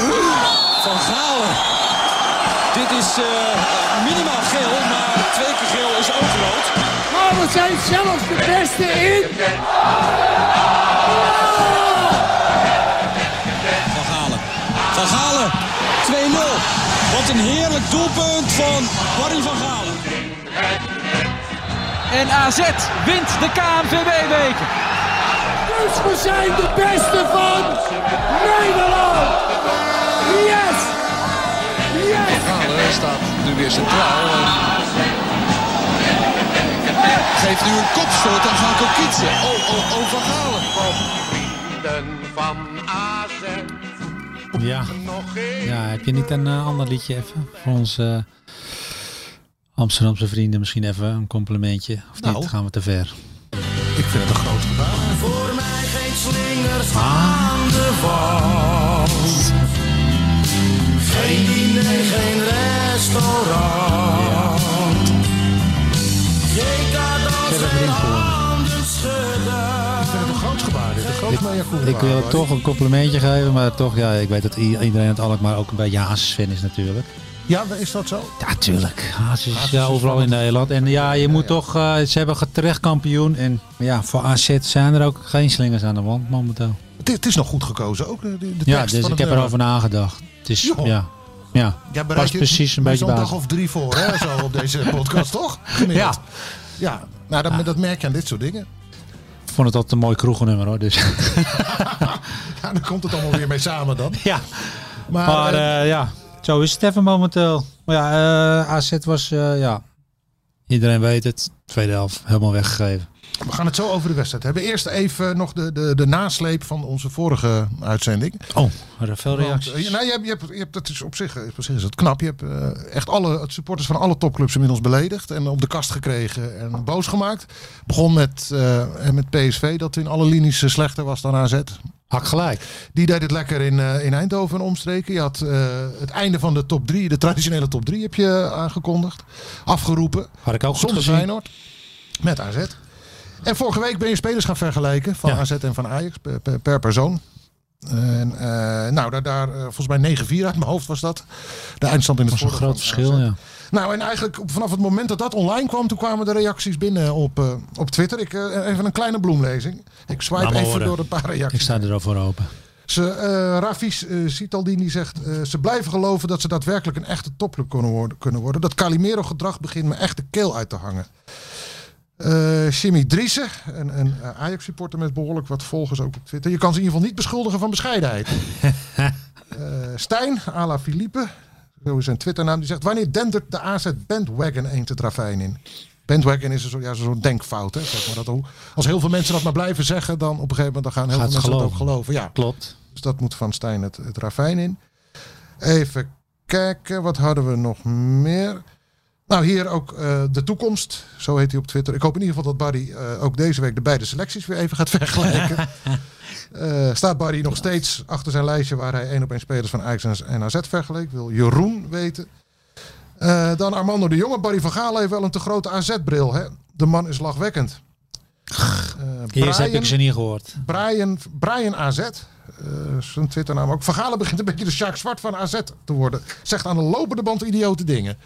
Van Galen. Dit is uh, minimaal geel, maar twee keer geel is ook rood. Maar we zijn zelfs de beste in. Van Galen. Van Galen. 2-0. Wat een heerlijk doelpunt van Barry van Galen. En AZ wint de KNVB-beker. Dus we zijn de beste van Nederland. Yes! Yes! Galen staat nu weer centraal. Geeft nu een kopstoot aan Gaan Kokitsen. Oh, oh, oh, Van Galen. van AZ. Ja. ja, heb je niet een uh, ander liedje even voor onze uh, Amsterdamse vrienden? Misschien even een complimentje. Of nou, niet? Gaan we te ver? Ik vind het een groot gedaan. Voor mij geen slingers ah. aan de wand. Geen diner, geen restaurant. Geen cadeaus, geen handen schudden. Ik vind het een groot gebaar dit. Een groot ik, ik wil toch een complimentje geven, maar toch, ja, ik weet dat iedereen het Alkmaar ook een beetje Hazes-fan is natuurlijk. Ja, is dat zo? Ja, tuurlijk. Is ja, overal in Nederland. En ja, je moet toch, uh, ze hebben terecht kampioen. En ja, voor AZ zijn er ook geen slingers aan de wand momenteel. Het, het is nog goed gekozen ook, de, de Ja, dus ik heb erover nagedacht. Het is, ja, ja, Ja, past precies een beetje Zo'n bij. dag of drie voor, hè, zo op deze podcast, toch? Gemiddeld. Ja, nou, dat, dat merk je aan dit soort dingen. Ik vond het altijd een mooi kroegennummer hoor. Dus. Ja, dan komt het allemaal weer mee samen dan. ja, Maar, maar eh, eh, ja, zo is het even momenteel. Maar ja, eh, AZ was, eh, ja, iedereen weet het, tweede helft helemaal weggegeven. We gaan het zo over de wedstrijd hebben. Eerst even nog de, de, de nasleep van onze vorige uitzending. Oh, er veel Want, reacties. eh, nou, je hebt, je hebt, je hebt, dat is op zich, op zich is het knap. Je hebt eh, echt alle supporters van alle topclubs inmiddels beledigd. En op de kast gekregen en boos gemaakt. Begon met, eh, met PSV, dat in alle linies eh, slechter was dan AZ. Hak gelijk. Die deed het lekker in, eh, in Eindhoven en omstreken. Je had eh, het einde van de top 3, de traditionele top 3 heb je aangekondigd. Afgeroepen. Had ik ook Zonder. Feyenoord. Met AZ. En vorige week ben je spelers gaan vergelijken van Ja. AZ en van Ajax per, per, per persoon. En, eh, nou, daar, daar eh, volgens mij 9-4 uit mijn hoofd was dat. De eindstand in het was een groot verschil, ja. Nou, en eigenlijk vanaf het moment dat dat online kwam, toen kwamen de reacties binnen op, eh, op Twitter. Ik, even een kleine bloemlezing. Ik swipe even horen. door een paar reacties. Ik sta er al voor open. Ze, eh Rafis Citaldini zegt, ze blijven geloven dat ze daadwerkelijk een echte topclub kunnen worden. Kunnen worden. Dat Calimero-gedrag begint me echt de keel uit te hangen. Eh Jimmy Driessen, een, een eh, Ajax-supporter met behoorlijk wat volgers ook op Twitter. Je kan ze in ieder geval niet beschuldigen van bescheidenheid. Eh, Stijn, Ala Philippe, zo is zijn Twitternaam, die zegt... Wanneer dendert de AZ Bandwagon eens het ravijn in? Bandwagon is een soort ja, zo'n denkfout. Hè? Zeg maar dat, als heel veel mensen dat maar blijven zeggen, dan op een gegeven moment dan gaan heel Gaat veel mensen dat ook geloven. geloven. Ja, Klopt. dus dat moet van Stijn het, het ravijn in. Even kijken, wat hadden we nog meer? Nou, hier ook eh, de toekomst. Zo heet hij op Twitter. Ik hoop in ieder geval dat Barry eh, ook deze week de beide selecties weer even gaat vergelijken. Eh, staat Barry nog steeds achter zijn lijstje waar hij één op één spelers van Ajax en- AZ vergeleek? Wil Jeroen weten. Dan Armando de Jonge. Barry van Gaal heeft wel een te grote AZ-bril. Hè? De man is lachwekkend. Eerst heb ik ze niet gehoord. Brian, Brian AZ, eh, zijn Twitternaam ook. Van Galen begint een beetje de Sjaak Zwart van AZ te worden. Zegt aan de lopende band idiote dingen.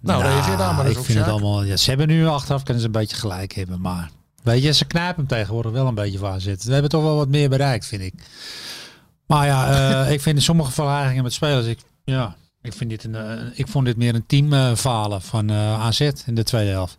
Nou, reageer daar maar eens ik op, vind het allemaal. Ja, ze hebben nu achteraf kunnen ze een beetje gelijk hebben, maar weet je, ze knijpen hem tegenwoordig wel een beetje waar zitten. We hebben toch wel wat meer bereikt, vind ik. Maar ja, eh, ik vind sommige vergelijkingen met spelers. Ik, ja, ik vind dit een, eh, ik vond dit meer een team falen van eh, AZ in de tweede helft.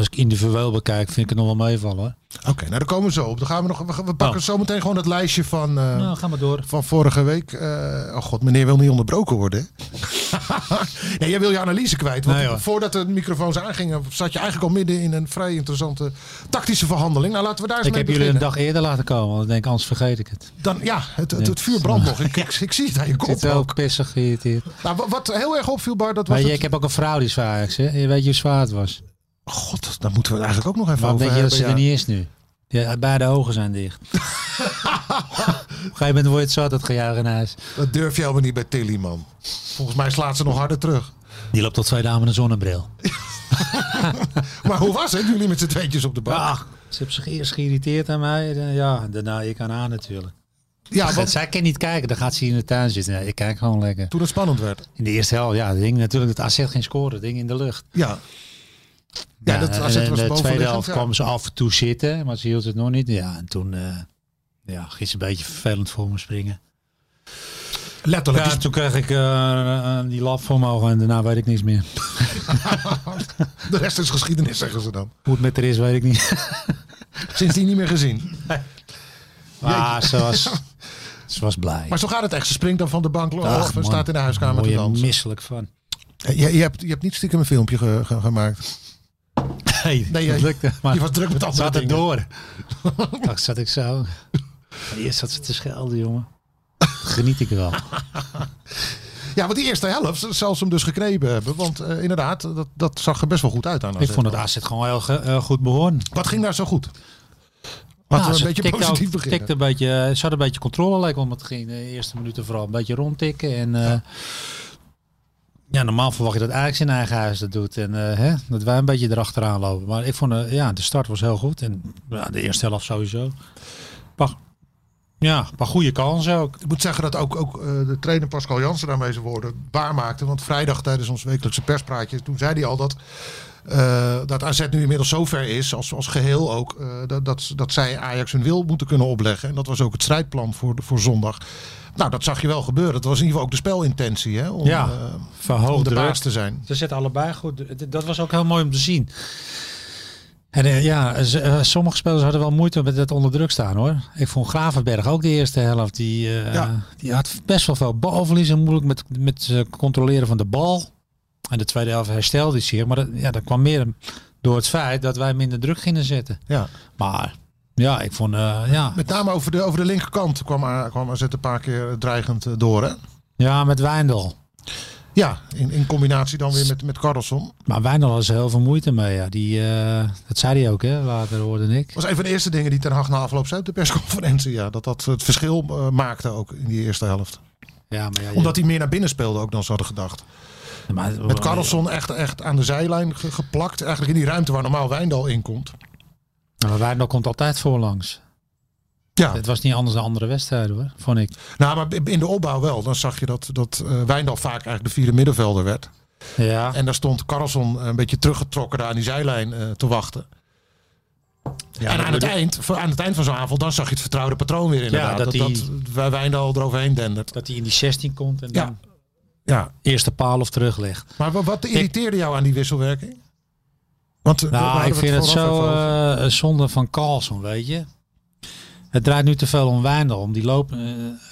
Als ik individueel bekijk, vind ik het nog wel meevallen. Oké, nou daar komen we zo op. Dan gaan we nog. We, we pakken Oh. zo meteen gewoon het lijstje van. eh, Nou, ga maar door. Van vorige week. Eh, oh god, meneer wil niet onderbroken worden. nee, jij wil je analyse kwijt. Want Nee, voordat de microfoons aangingen, zat je eigenlijk al midden in een vrij interessante tactische verhandeling. Nou, laten we daar eens Ik mee heb jullie een beginnen. dag eerder laten komen, want ik denk anders vergeet ik het. Dan, ja, het, het, het vuur brandt nog. Ik, ik, ik zie het aan je Ik kop zit wel ook. pissig geïrriteerd. Nou, wa- wat heel erg opviel, Bar, dat was je, het- ik heb ook een vrouw die zwaar Ajax, hè? Je weet je hoe zwaar het was. God, daar moeten we het eigenlijk ook nog even Waarom over denk je dat hebben. ze ja. er niet is nu? Ja, beide ogen zijn dicht. Op een gegeven moment word je het zat, dat gejuich in huis. Dat durf je helemaal niet bij Tilly, man. Volgens mij slaat ze nog harder terug. Die loopt tot twee dames met een zonnebril. Maar hoe was het, jullie met z'n tweetjes op de bank? Ach, ze heeft zich eerst geïrriteerd aan mij. en, Ja, daarna ik aan haar natuurlijk. Ja, want Zij kan niet kijken, dan gaat ze hier in de tuin zitten. Nee, ik kijk gewoon lekker. toen het spannend werd. In de eerste helft, ja, ding natuurlijk, het AZ geen scoren, ding in de lucht. Ja. Ja, dat en AZ in was de tweede helft ja. kwamen ze af en toe zitten, maar ze hield het nog niet. Ja, en toen eh, ja, ging ze een beetje vervelend voor me springen. Letterlijk. Ja, toen kreeg ik eh, eh, die lap voor me ogen en daarna weet ik niks meer. De rest is geschiedenis, zeggen ze dan. Hoe het met haar is, weet ik niet. Sindsdien niet meer gezien. Maar ze was, ze was blij. Maar zo gaat het echt. Ze springt dan van de bank of man. staat in de huiskamer te dansen. misselijk van. Je, je, hebt, je hebt niet stiekem een filmpje ge- ge- gemaakt. Nee, Nee, dat lukte. Maar je was druk met andere zat het dingen. door. Ach, zat ik zo. Maar Eerst zat ze te schelden, jongen. Geniet ik wel. Ja, want die eerste helft zal ze hem dus geknepen hebben. Want eh, inderdaad, dat, dat zag er best wel goed uit aan. Ik vond het AZ gewoon heel ge- heel goed behoorn. Wat ging daar zo goed? Laten Nou, een beetje positief ook- beginnen. tikte een beetje, ze had een beetje controle, lijkt om het ging de eerste minuten vooral een beetje rondtikken. En ja. Ja, normaal verwacht je dat Ajax in eigen huis dat doet. En eh, hè, dat wij een beetje erachteraan lopen. Maar ik vond, eh, ja, de start was heel goed. En de eerste helft sowieso. Ja, een goede kansen ook. Ik moet zeggen dat ook, ook eh, de trainer Pascal Jansen daarmee zijn woorden waarmaakte. Want vrijdag tijdens ons wekelijkse perspraatje, toen zei hij al dat, dat AZ nu inmiddels zover is, als, als geheel ook, dat, dat, dat zij Ajax hun wil moeten kunnen opleggen. En dat was ook het strijdplan voor, voor zondag. Nou, dat zag je wel gebeuren. Dat was in ieder geval ook de spelintentie, hè? Om, Ja, eh, verhoogd om de baas te zijn. Ze zetten allebei goed. Dat was ook heel mooi om te zien. En eh, ja, z- eh, sommige spelers hadden wel moeite met het onder druk staan hoor. Ik vond Gravenberg ook de eerste helft. Die, eh, Ja. die had best wel veel balverlies en moeilijk met, met eh, controleren van de bal. En de tweede helft herstelde hij zich. Maar dat, ja, dat kwam meer door het feit dat wij minder druk gingen zetten. Ja. Maar ja, ik vond eh, ja, Met name over de, over de linkerkant kwam, kwam AZ een paar keer dreigend eh, door, hè? ja, met Wijndal. Ja, in, in combinatie dan weer met, met Carlson. Maar Wijndal had heel veel moeite mee. Ja. Die, eh, dat zei hij ook, hè? later hoorde ik. was een van de eerste dingen die Ten Hag na afloop zei op de persconferentie. Ja, dat dat het verschil eh, maakte ook in die eerste helft. Ja, maar ja, Omdat hij meer naar binnen speelde ook dan ze hadden gedacht. maar, Met Carlson echt, echt aan de zijlijn ge- geplakt. Eigenlijk in die ruimte waar normaal Wijndal in komt. Maar Wijndal komt altijd voorlangs. Ja, Het was niet anders dan andere wedstrijden hoor, vond ik. nou, maar in de opbouw wel. Dan zag je dat, dat eh, Wijndal vaak eigenlijk de vierde middenvelder werd. Ja, En daar stond Carlson een beetje teruggetrokken daar aan die zijlijn eh, te wachten. ja en aan het, eind, aan het eind van zo'n avond, dan zag je het vertrouwde patroon weer inderdaad. dat dat, dat, die- Wij- Wijndal eroverheen dendert. Dat hij in die 16 komt en Ja. dan Ja, eerste paal of teruglegt. maar wat, wat irriteerde jou aan die wisselwerking? Want, eh, Nou, ik vind het zo eh, zonde van Carlson, weet je. Het draait nu te veel om Wijndal. Om die lopen,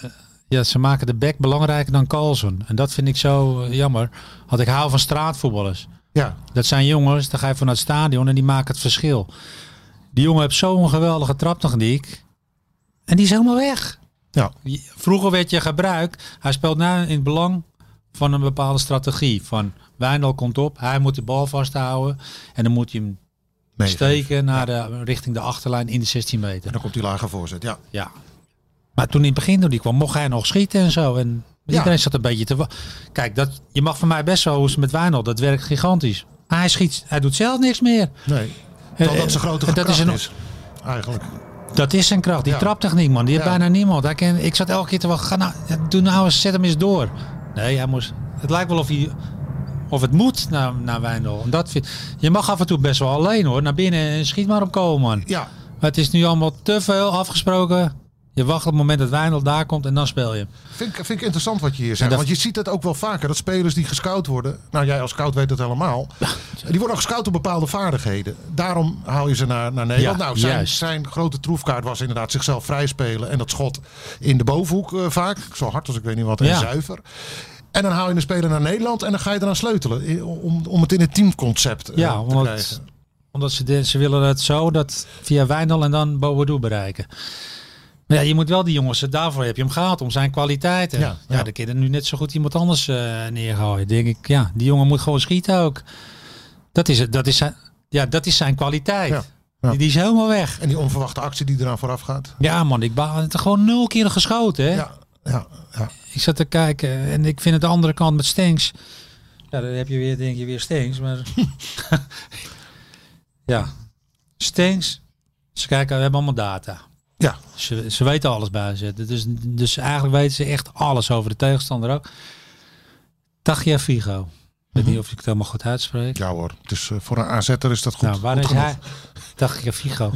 eh, ja, ze maken de back belangrijker dan Carlson. En dat vind ik zo jammer. Want ik hou van straatvoetballers. Ja, Dat zijn jongens, dan ga je vanuit het stadion en die maken het verschil. Die jongen heeft zo'n geweldige traptechniek. En die is helemaal weg. ja. Vroeger werd je gebruikt. Hij speelt nu in het belang van een bepaalde strategie. Van Wijndal komt op, hij moet de bal vasthouden. En dan moet hij hem steken naar de, richting de achterlijn in de 16 En meter. dan komt die lage voorzet. Ja, Ja. Maar toen in het begin, toen die kwam, mocht hij nog schieten en zo. En Ja. iedereen zat een beetje te... Kijk, dat, je mag van mij best wel hoe ze met Wijndal, dat werkt gigantisch. Maar hij schiet, hij doet zelf niks meer. nee. Eh, dat zijn grote eh, dat kracht is is, een- Eigenlijk. Dat is zijn kracht. Die Ja. traptechniek, man. Die heeft bijna niemand. Hij ik zat elke keer te wachten. Ga nou, doe nou eens, zet hem eens door. Nee, hij moest. Het lijkt wel of hij. Of het moet naar, naar Wijndal. En Dat vind, je mag af en toe best wel alleen hoor. Naar binnen en schiet maar op komen, man. Ja, Maar het is nu allemaal te veel afgesproken. Je wacht op het moment dat Wijndal daar komt en dan speel je. vind, ik- vind ik interessant wat je hier zegt. Dat- Want je ziet het ook wel vaker. Dat spelers die gescout worden. Nou, jij als scout weet het helemaal. Die worden ook gescout op bepaalde vaardigheden. Daarom haal je ze naar, naar Nederland. Ja, nou, zijn, zijn grote troefkaart was inderdaad zichzelf vrijspelen. En dat schot in de bovenhoek eh, vaak. Zo hard als ik weet niet wat. En Ja. zuiver. En dan haal je een speler naar Nederland. En dan ga je eraan sleutelen. Om, om het in het teamconcept eh, Ja, te omdat, krijgen. omdat ze, de- ze willen het zo dat via Wijndal en dan Boadu bereiken. Maar ja, je moet wel die jongens, daarvoor heb je hem gehaald, om zijn kwaliteiten. Ja, Ja, ja. dan kun je er nu net zo goed iemand anders eh neergooien. Denk ik, ja, die jongen moet gewoon schieten ook. Dat is, het, dat is, zijn, ja, dat is zijn kwaliteit. Ja, ja. Die, die is helemaal weg. En die onverwachte actie die eraan vooraf gaat. Ja man, ik baal het gewoon nul keer geschoten. Hè? Ja, ja, ja. Ik zat te kijken en ik vind het de andere kant met Stenks. Ja, dan heb je weer, denk je weer Stenks. Maar ja, Stenks. Ze kijken, we hebben allemaal data. Ja, Ze, ze weten alles bij AZ. Dus, dus eigenlijk weten ze echt alles over de tegenstander ook. Tagia Figo. Ik weet niet of ik het helemaal goed uitspreek. ja hoor. Dus eh, voor een AZ'er is dat goed. nou, waar goed is genoeg. hij? Tagia Figo.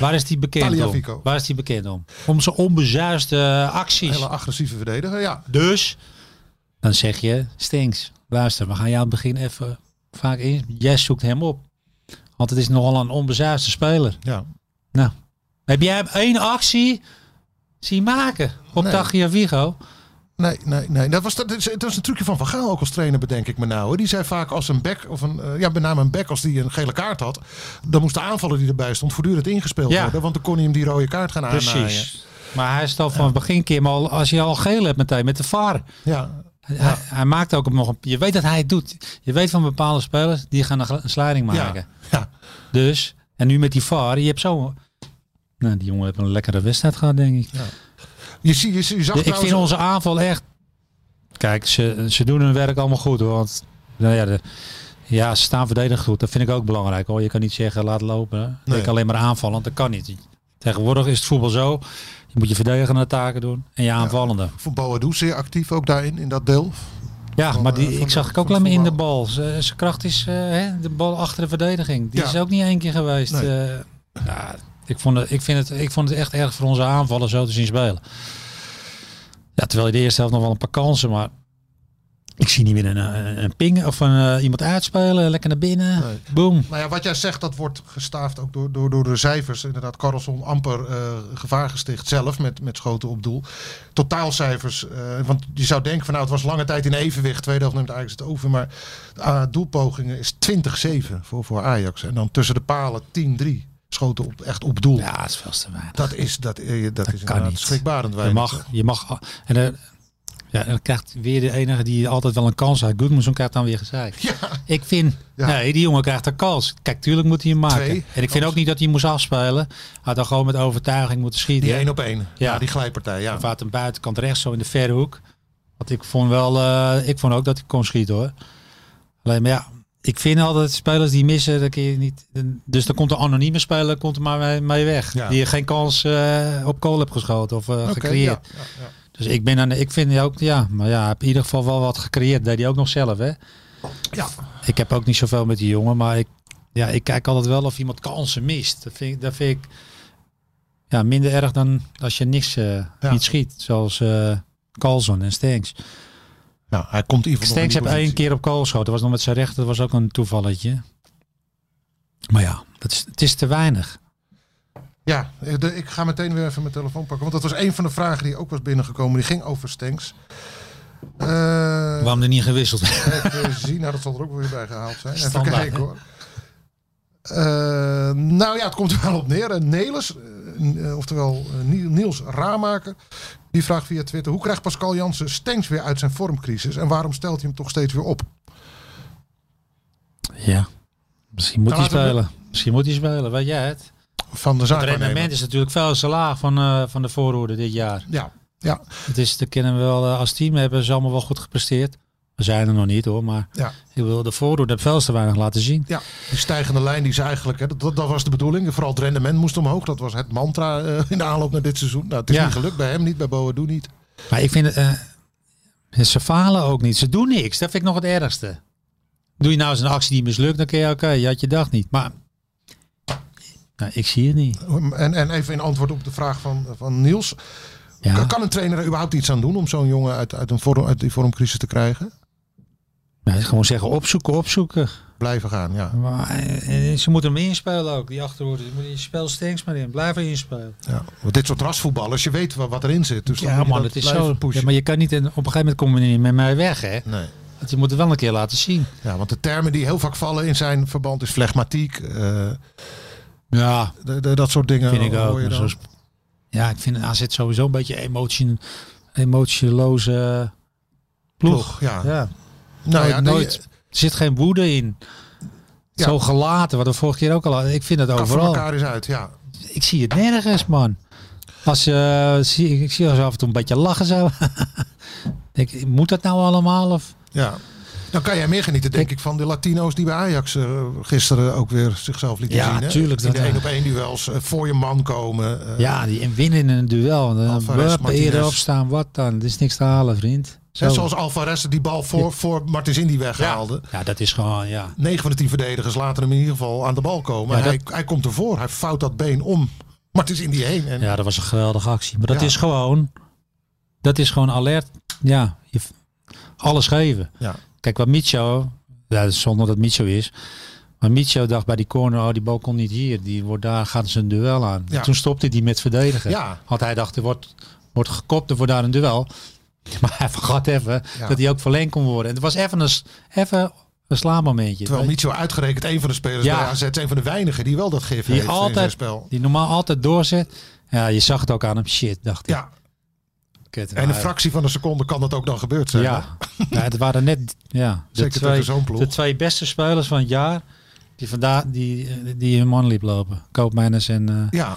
Waar is die bekend om? Waar is die bekend om? Om zijn onbezuiste acties. Hele agressieve verdediger, ja. Dus, dan zeg je, Stinks, luister, we gaan jou aan het begin even vaak in. Jij zoekt hem op. Want het is nogal een onbezuiste speler. ja. Nou, heb jij hem één actie zien maken op Nee. Tagliafico? Nee, nee, nee. Dat was, dat, is een trucje van Van Gaal ook als trainer, bedenk ik me nou. Die zei vaak als een back, of een, eh, ja, met name een back, als die een gele kaart had, dan moest de aanvaller die erbij stond voortdurend ingespeeld Ja. worden. Want dan kon hij hem die rode kaart gaan aannaaien. Precies. Maar hij is al van het begin keer, maar al, als je al geel hebt meteen met de VAR. Ja, Hij, hij maakt ook nog een, je weet dat hij het doet. Je weet van bepaalde spelers, die gaan een, een sliding maken. ja, ja. Dus, en nu met die VAR, je hebt zo... Nou, die jongen heeft een lekkere wedstrijd gehad, denk ik. Je, zie, je, zie- je zag Ja, ik vind onze aanval echt... Kijk, ze, ze doen hun werk allemaal goed hoor. Want nou ja, de, ja, ze staan verdedigd goed. Dat vind ik ook belangrijk hoor. Je kan niet zeggen laat lopen. Nee. Ik alleen maar aanvallen. Dat kan niet. Tegenwoordig is het voetbal zo. Je moet je verdedigende taken doen. En je aanvallende. Vond Boadu zeer actief ook daarin, in dat deel. Ja, Van, maar eh, die, van ik zag ik ook alleen maar in de bal. Zijn kracht is eh, hè, de bal achter de verdediging. Die Ja. is ook niet één keer geweest. Nee. Eh, ja, ik, vond het, ik, vind het, ik vond het echt erg voor onze aanvallen zo te zien spelen. Ja, terwijl je de eerste helft nog wel een paar kansen, maar ik zie niet meer een, een, ping of een, eh, iemand uitspelen, lekker naar binnen. Nee. Boom. Nou ja, wat jij zegt, dat wordt gestaafd ook door, door, door de cijfers. Inderdaad, Carlson amper eh, gevaar gesticht zelf met, met schoten op doel. Totaalcijfers, eh, want je zou denken van nou, het was lange tijd in evenwicht. Tweede helft neemt Ajax het over. Maar uh, doelpogingen is 20-7 voor, voor Ajax. En dan tussen de palen 10-3 schoten op, echt op doel. Ja, het is veel te weinig. Dat is, dat, eh, dat is kan niet. schrikbarend Je weinig. mag, je mag, en, ja, dan krijgt weer de enige die altijd wel een kans heeft. Goodmanson krijgt dan weer gezeik. Ja, Ik vind, Ja. nee, die jongen krijgt een kans. Kijk, tuurlijk moet hij hem maken. Twee. En ik vind ook niet dat hij moest afspelen. Hij had dan gewoon met overtuiging moeten schieten. die één op één. Ja, Ja. die glijpartij. Ja. Of uit een buitenkant rechts, zo in de verre hoek. Want ik vond wel, eh, ik vond ook dat hij kon schieten hoor. Alleen maar ja, ik vind altijd spelers die missen, kun je niet. Dus dan komt de anonieme speler komt er maar mee, weg. Ja. Die je geen kans eh, op kool hebt geschoten of eh, gecreëerd. ja, ja, ja. Dus ik ben aan de, ik vind hij ook, ja, maar ja, heeft in ieder geval wel wat gecreëerd. Deed hij ook nog zelf, hè? Ja. Ik heb ook niet zoveel met die jongen, maar ik, ja, ik kijk altijd wel of iemand kansen mist. Dat vind ik, dat vind ik ja, minder erg dan als je niks eh, niet schiet. Zoals Carlson en Stenks. Nou, hij komt in ieder geval Stenks heeft één keer op kool geschoten. Dat was nog met zijn rechter. Dat was ook een toevalletje. Maar ja, dat is, het is te weinig. Ja, de- ik ga meteen weer even mijn telefoon pakken. Want dat was een van de vragen die ook was binnengekomen. Die ging over Stenks. Eh Waarom er niet gewisseld? even zien, nou dat zal er ook weer bij gehaald zijn. Even kijken hoor. Eh, nou ja, het komt er wel op neer. Eh, Nelis, oftewel eh, Ni- Niels Ramaker, die vraagt via Twitter... hoe krijgt Pascal Jansen Stenks weer uit zijn vormcrisis... en waarom stelt hij hem toch steeds weer op? Ja, misschien moet Nou, hij we- spelen. Misschien moet hij spelen, weet jij het? Van de Het zaak. rendement is natuurlijk veel te laag van, eh, van de voorhoede dit jaar. Ja, ja, Het is, dat kennen we wel eh, als team hebben ze allemaal wel goed gepresteerd. We zijn er nog niet hoor, maar ja. ik wil de voorhoede heeft veel te weinig laten zien. Ja, die stijgende lijn die ze eigenlijk, hè, dat, dat was de bedoeling. Vooral het rendement moest omhoog. Dat was het mantra eh, in de aanloop naar dit seizoen. Nou, het is Ja. niet gelukt bij hem niet, bij Boadu niet. Maar ik vind eh, ze falen ook niet. Ze doen niks. Dat vind ik nog het ergste. Doe je nou eens een actie die mislukt, dan kun je oké, je had je dag niet. Maar nou, ik zie het niet. En, en even in antwoord op de vraag van, van Niels. Ja, Kan een trainer er überhaupt iets aan doen om zo'n jongen uit, uit, een vorm, uit die vormcrisis te krijgen? Nou, gewoon zeggen opzoeken, opzoeken. Blijven gaan, ja. Maar eh, ze moeten hem inspelen ook, die achterhoede. Je moet je spel stengs maar in. Blijf erin spelen. ja. Want dit soort rasvoetballers, je weet wat, wat erin zit. Dus dan Ja je man, het is blijven zo. pushen. Ja, maar je kan niet, op een gegeven moment kom je niet met mij weg hè. Nee. Want je moet het wel een keer laten zien. Ja, want de termen die heel vaak vallen in zijn verband is flegmatiek. eh, Ja, de- de- dat soort dingen. vind ik ook. je Maar dan. zoals- ja, ik vind AZ sowieso een beetje emotie, emotieloze ploeg. Ploeg, ja. ja. Nou ja, nooit. Er zit geen woede in. Ja. Zo gelaten, wat we vorige keer ook al. Ik vind het kaf van overal. elkaar is uit, ja. Ik zie het nergens, man. Als, eh, zie, ik zie af en toe een beetje lachen zo. ik, moet dat nou allemaal? Of? Ja. Dan kan jij meer genieten, denk ik, van de Latino's die bij Ajax eh, gisteren ook weer zichzelf lieten Ja, zien. hè? tuurlijk, In dat, de ja. één op één duels, eh, voor je man komen. Ja, die en winnen in een duel. Dan eerder opstaan, wat dan? Er is niks te halen, vriend. Zoals Alvarez die bal voor, voor Martins Indy weghaalde. Ja, dat is gewoon, ja. 9 van de 10 verdedigers laten hem in ieder geval aan de bal komen. Hij, hij komt ervoor, hij fout dat been om Martins Indy heen. En, Ja, dat was een geweldige actie. Maar dat is gewoon, dat is gewoon alert. Ja, je, alles geven. Ja. Kijk, wat Micho, ja, zonder dat Micho is. Maar Micho dacht bij die corner, oh die bal komt niet hier. Die wordt daar, gaat ze een duel aan. Ja. Toen stopte hij met verdedigen. Ja. Want hij dacht, er wordt, wordt gekopt, er wordt daar een duel. Maar hij vergat even Ja. dat hij ook verlengd kon worden. En het was even een, even een slaapmomentje. Terwijl Micho uitgerekend een van de spelers Ja. bij AZ, een van de weinigen die wel dat gif die heeft in zijn altijd, spel. die normaal altijd doorzet. Ja, je zag het ook aan hem. Shit, dacht ik. Ja, Kut, en een fractie van een seconde kan dat ook dan gebeurd zijn. Ja, ja het waren net ja, de, Zeker twee, zo'n ploeg. de twee beste spelers van het jaar die vandaag die, eh, die hun man liep lopen. Koopmeiners en, eh Ja,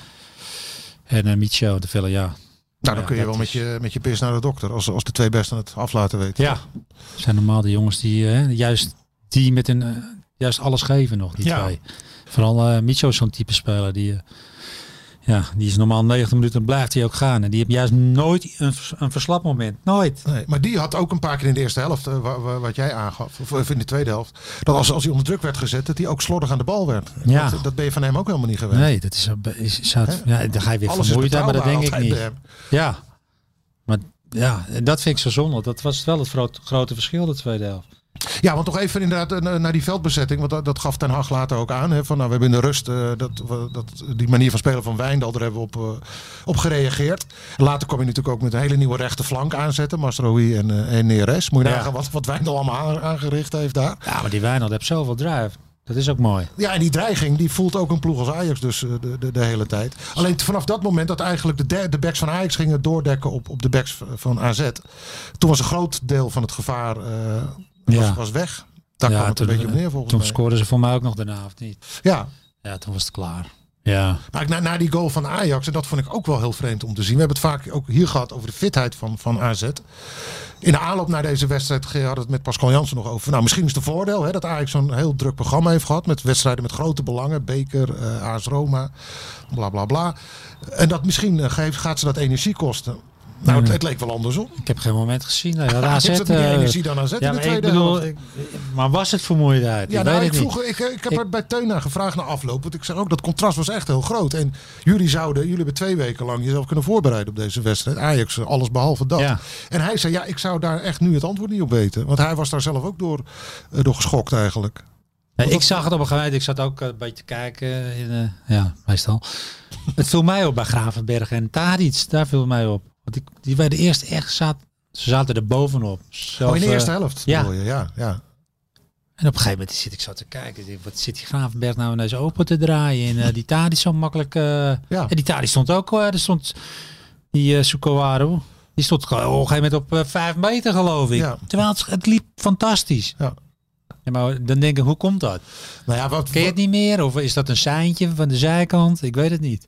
en Micho de Villa, ja. Nou dan Ja, kun je dat wel met je, met je pis naar de dokter. Als, als de twee besten het af laten weten. Ja, het zijn normaal de jongens die eh, juist die met een eh, juist alles geven nog, die Ja. twee. Vooral eh Micho is zo'n type speler die eh, ja, die is normaal 90 minuten en blijft hij ook gaan. En die heeft juist nooit een, een verslapmoment. Nooit. Nee, maar die had ook een paar keer in de eerste helft, eh, wa- wa- wat jij aangaf, of in de tweede helft, dat als, als hij onder druk werd gezet, dat hij ook slordig aan de bal werd. Ja. Dat, dat ben je van hem ook helemaal niet gewend. Nee, dat is, is, is, zou ja, dan ga je weer Alles vermoeid zijn, maar dat denk ik niet. Ja, maar ja, dat vind ik zo zonde. Dat was wel het grote, grote verschil de tweede helft. Ja, want toch even inderdaad eh, naar die veldbezetting. Want dat, dat gaf Ten Hag later ook aan. Hè, van, nou, we hebben in de rust eh, dat, dat, die manier van spelen van Wijndal. Daar hebben we op, eh, op gereageerd. Later kwam je natuurlijk ook met een hele nieuwe rechte flank aanzetten. Mastrohi en, eh en Neres. Moet je Ja. nagaan wat, wat Wijndal allemaal aan- aangericht heeft daar. Ja, maar die Wijnald heeft zoveel drive. Dat is ook mooi. Ja, en die dreiging die voelt ook een ploeg als Ajax dus de, de, de hele tijd. Alleen vanaf dat moment dat eigenlijk de, de, de backs van Ajax gingen doordekken op, op de backs van AZ. Toen was een groot deel van het gevaar Ja. was weg. Daar ja, kwam het een beetje op neer volgens Toen mij. scoorden ze voor mij ook nog daarna, of niet? Ja, Ja, toen was het klaar. Ja. Maar ik- na, na die goal van Ajax, en dat vond ik ook wel heel vreemd om te zien. We hebben het vaak ook hier gehad over de fitheid van, van AZ. In de aanloop naar deze wedstrijd hadden we het met Pascal Jansen nog over. Nou, misschien is het een voordeel hè, dat Ajax zo'n heel druk programma heeft gehad. Met wedstrijden met grote belangen. Beker, eh AS Roma, bla bla bla. En dat misschien eh, geeft, gaat ze dat energie kosten. Nou, het, het leek wel andersom. Ik heb geen moment gezien. Nee, dat Ja, AZ, heeft het meer eh, energie dan AZ in ja, de maar ik tweede bedoel, ik- maar was het vermoeidheid? Ja, ik nou, ik, vroeg, ik, ik heb er bij Teun naar gevraagd na afloop. Want ik zeg ook, dat contrast was echt heel groot. En jullie zouden, jullie hebben twee weken lang jezelf kunnen voorbereiden op deze wedstrijd. Ajax, eh, alles behalve dat. Ja. En hij zei, ja, ik zou daar echt nu het antwoord niet op weten. Want hij was daar zelf ook door, eh, door geschokt eigenlijk. Nee, ik zag het op een gegeven moment. Ik zat ook eh, een beetje te kijken. In, eh, ja, meestal. het viel mij op bij Gravenberg en Tadic. Daar viel mij op. Want die, die werden eerst echt... Zat, ze zaten er bovenop. Zelf, oh, in de eh, eerste helft ja. bedoel je, ja. ja. En op een gegeven moment zit ik zo te kijken. Wat zit die Gravenberg nou ineens open te draaien? En eh, die Tadic zo makkelijk... eh Ja. En die Tadic stond ook... eh, er stond die eh Sukowaru. Die stond op een gegeven moment op eh, vijf meter geloof ik. Ja. Terwijl het, het liep fantastisch. Ja. Ja, maar dan denk ik, hoe komt dat? Nou ja, wat, Ken je het niet meer? Of is dat een seintje van de zijkant? Ik weet het niet.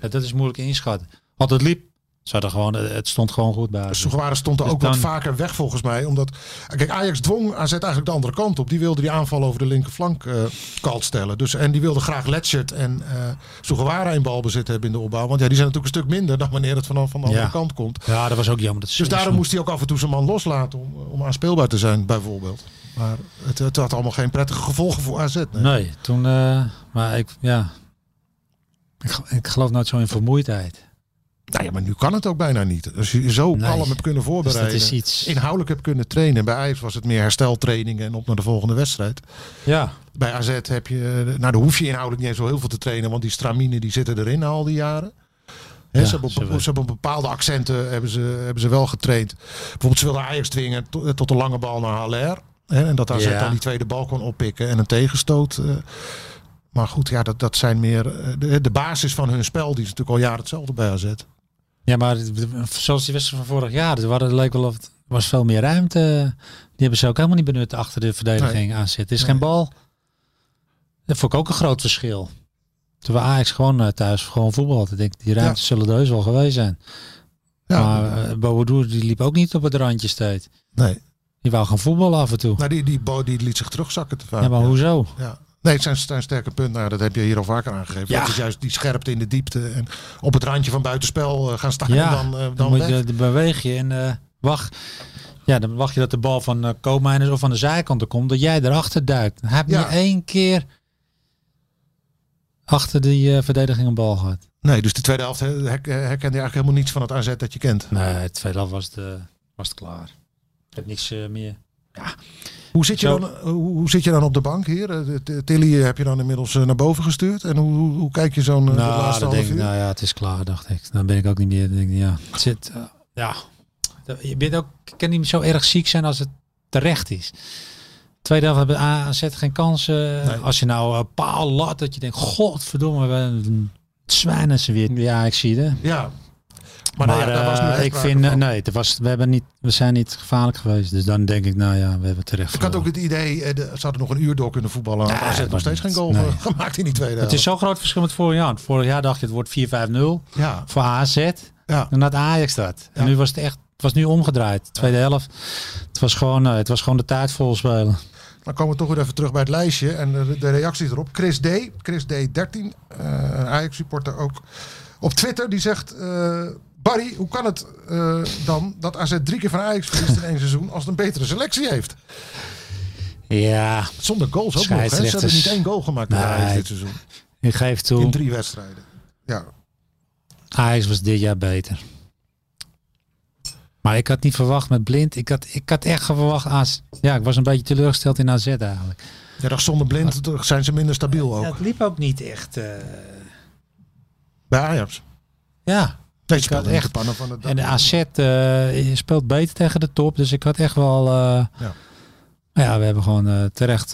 Ja, dat is moeilijk inschatten. Want het liep. Ze gewoon, eh, het stond gewoon goed bij. Sugawara stond er Dus ook wat vaker weg volgens mij. Omdat, kijk, Ajax dwong AZ eigenlijk de andere kant op. Die wilde die aanval over de linkerflank eh kalt stellen. Dus, en die wilde graag Letchert en eh Sugawara in balbezit hebben in de opbouw. Want ja, die zijn natuurlijk een stuk minder dan wanneer het vanaf van de andere kant komt. Ja, dat was ook jammer. Dat Dus daarom moest hij ook af en toe zijn man loslaten om, om aanspeelbaar te zijn, bijvoorbeeld. Maar het, het had allemaal geen prettige gevolgen voor AZ. Nee. Nee, toen... maar ik, ja... Ik, ik geloof nooit zo in vermoeidheid. Nou ja, maar nu kan het ook bijna niet. Als je je zo Nee. kalm hebt kunnen Dus voorbereiden. is iets... Inhoudelijk hebt kunnen trainen. Bij Ajax was het meer hersteltrainingen en op naar de volgende wedstrijd. Ja. Bij AZ heb je, nou daar hoef je inhoudelijk niet eens zo heel veel te trainen, want die stramine die zitten erin al die jaren. Ja, ze, hebben, op- ze hebben- bepaalde accenten hebben ze, hebben ze wel getraind. Bijvoorbeeld ze wilden Ajax dwingen tot, tot de lange bal naar Haller. Hè, en dat AZ Ja. dan die tweede bal kon oppikken en een tegenstoot. eh. maar goed, ja, dat, dat zijn meer eh, de, de basis van hun spel. Die is natuurlijk al jaren hetzelfde bij AZ. Ja, maar zoals die wedstrijd van vorig jaar. Er waren, het leek wel of er was veel meer ruimte. Die hebben ze ook helemaal niet benut achter de verdediging aan zitten. Er is Nee. geen bal. Dat vond ik ook een groot verschil. Terwijl Ajax gewoon eh, thuis gewoon voetbal. Ik denk, die ruimtes zullen er heus wel geweest zijn. Ja, Maar uh, die liep ook niet op het randje steeds. nee. Die wou gaan voetballen af en toe. Nou, die, die, Bo die liet zich terugzakken te vaak. Ja, maar ja. hoezo? Ja. Nee, het zijn, zijn sterke punten. Nou, dat heb je hier al vaker aangegeven. Ja. Dat is juist die scherpte in de diepte. En op het randje van buitenspel eh, gaan staan Ja, en dan, eh, dan, dan moet je, dan beweeg je en eh, wacht. Ja, dan wacht je dat de bal van uh, Koopmeiners of van de zijkant er komt, dat jij erachter duikt. Hij heeft Ja. niet één keer achter die verdediging een bal gehad. Nee, dus de tweede helft her- her- herkende je eigenlijk helemaal niets van het AZ dat je kent. Nee, het tweede helft was was het klaar. Ik heb niks meer. Hoe zit, je Zo. dan, eh, hoe, zit je dan op de bank hier? Eh, Tilly eh, heb je dan inmiddels naar boven gestuurd. En hoe, hoe, hoe kijk je zo'n nou, laatste half uur? nou ja, het is klaar, dacht ik. Dan ben ik ook niet meer. Denk ik, ja, het zit, ja. Je bent ook, kan niet zo erg ziek zijn als het terecht is. Tweede helft hebben AZ geen kansen. Nee. Als je nou een paal lat, dat je denkt, godverdomme, we een zwijnen ze weer. Ja, ik zie het. Ja. Maar, Maar, nou ja, was eh, ik vind, van. nee, het was, we, hebben niet, we zijn niet gevaarlijk geweest. Dus dan denk ik, nou ja, we hebben terecht Ik had ook het idee, eh, de, ze hadden nog een uur door kunnen voetballen. Ja, AZ nog steeds geen goal Nee. eh, gemaakt in die tweede helft. Het is zo'n groot verschil met vorig jaar. Vorig jaar dacht je, het wordt 4-5-0 Ja, voor AZ. ja. En dat Ajax dat. En Ja. nu was het echt, het was nu omgedraaid. Tweede helft. Het was gewoon, het was gewoon de tijd vol spelen. Dan komen we toch weer even terug bij het lijstje en de, de reacties erop. Chris D, Chris D13, eh Ajax supporter ook op Twitter, die zegt... Barry, hoe kan het eh, dan dat AZ drie keer van Ajax verliest in één seizoen als het een betere selectie heeft? Ja, Zonder goals ook nog. Hè? Ze hebben niet één goal gemaakt in Nee. Ajax dit seizoen. ik geef In toe. drie wedstrijden. Ja, Ajax was dit jaar beter. Maar ik had niet verwacht met blind. Ik had, ik had echt verwacht als. Ja, ik was een beetje teleurgesteld in AZ eigenlijk. ja dacht zonder blind zijn ze minder stabiel ook. Ja, het liep ook niet echt. eh, Bij Ajax. ja. Nee, Ik speelden echt- pannen van het En de AZ eh, speelt beter tegen de top. Dus ik had echt wel. eh, Ja. ja, we hebben gewoon eh, terecht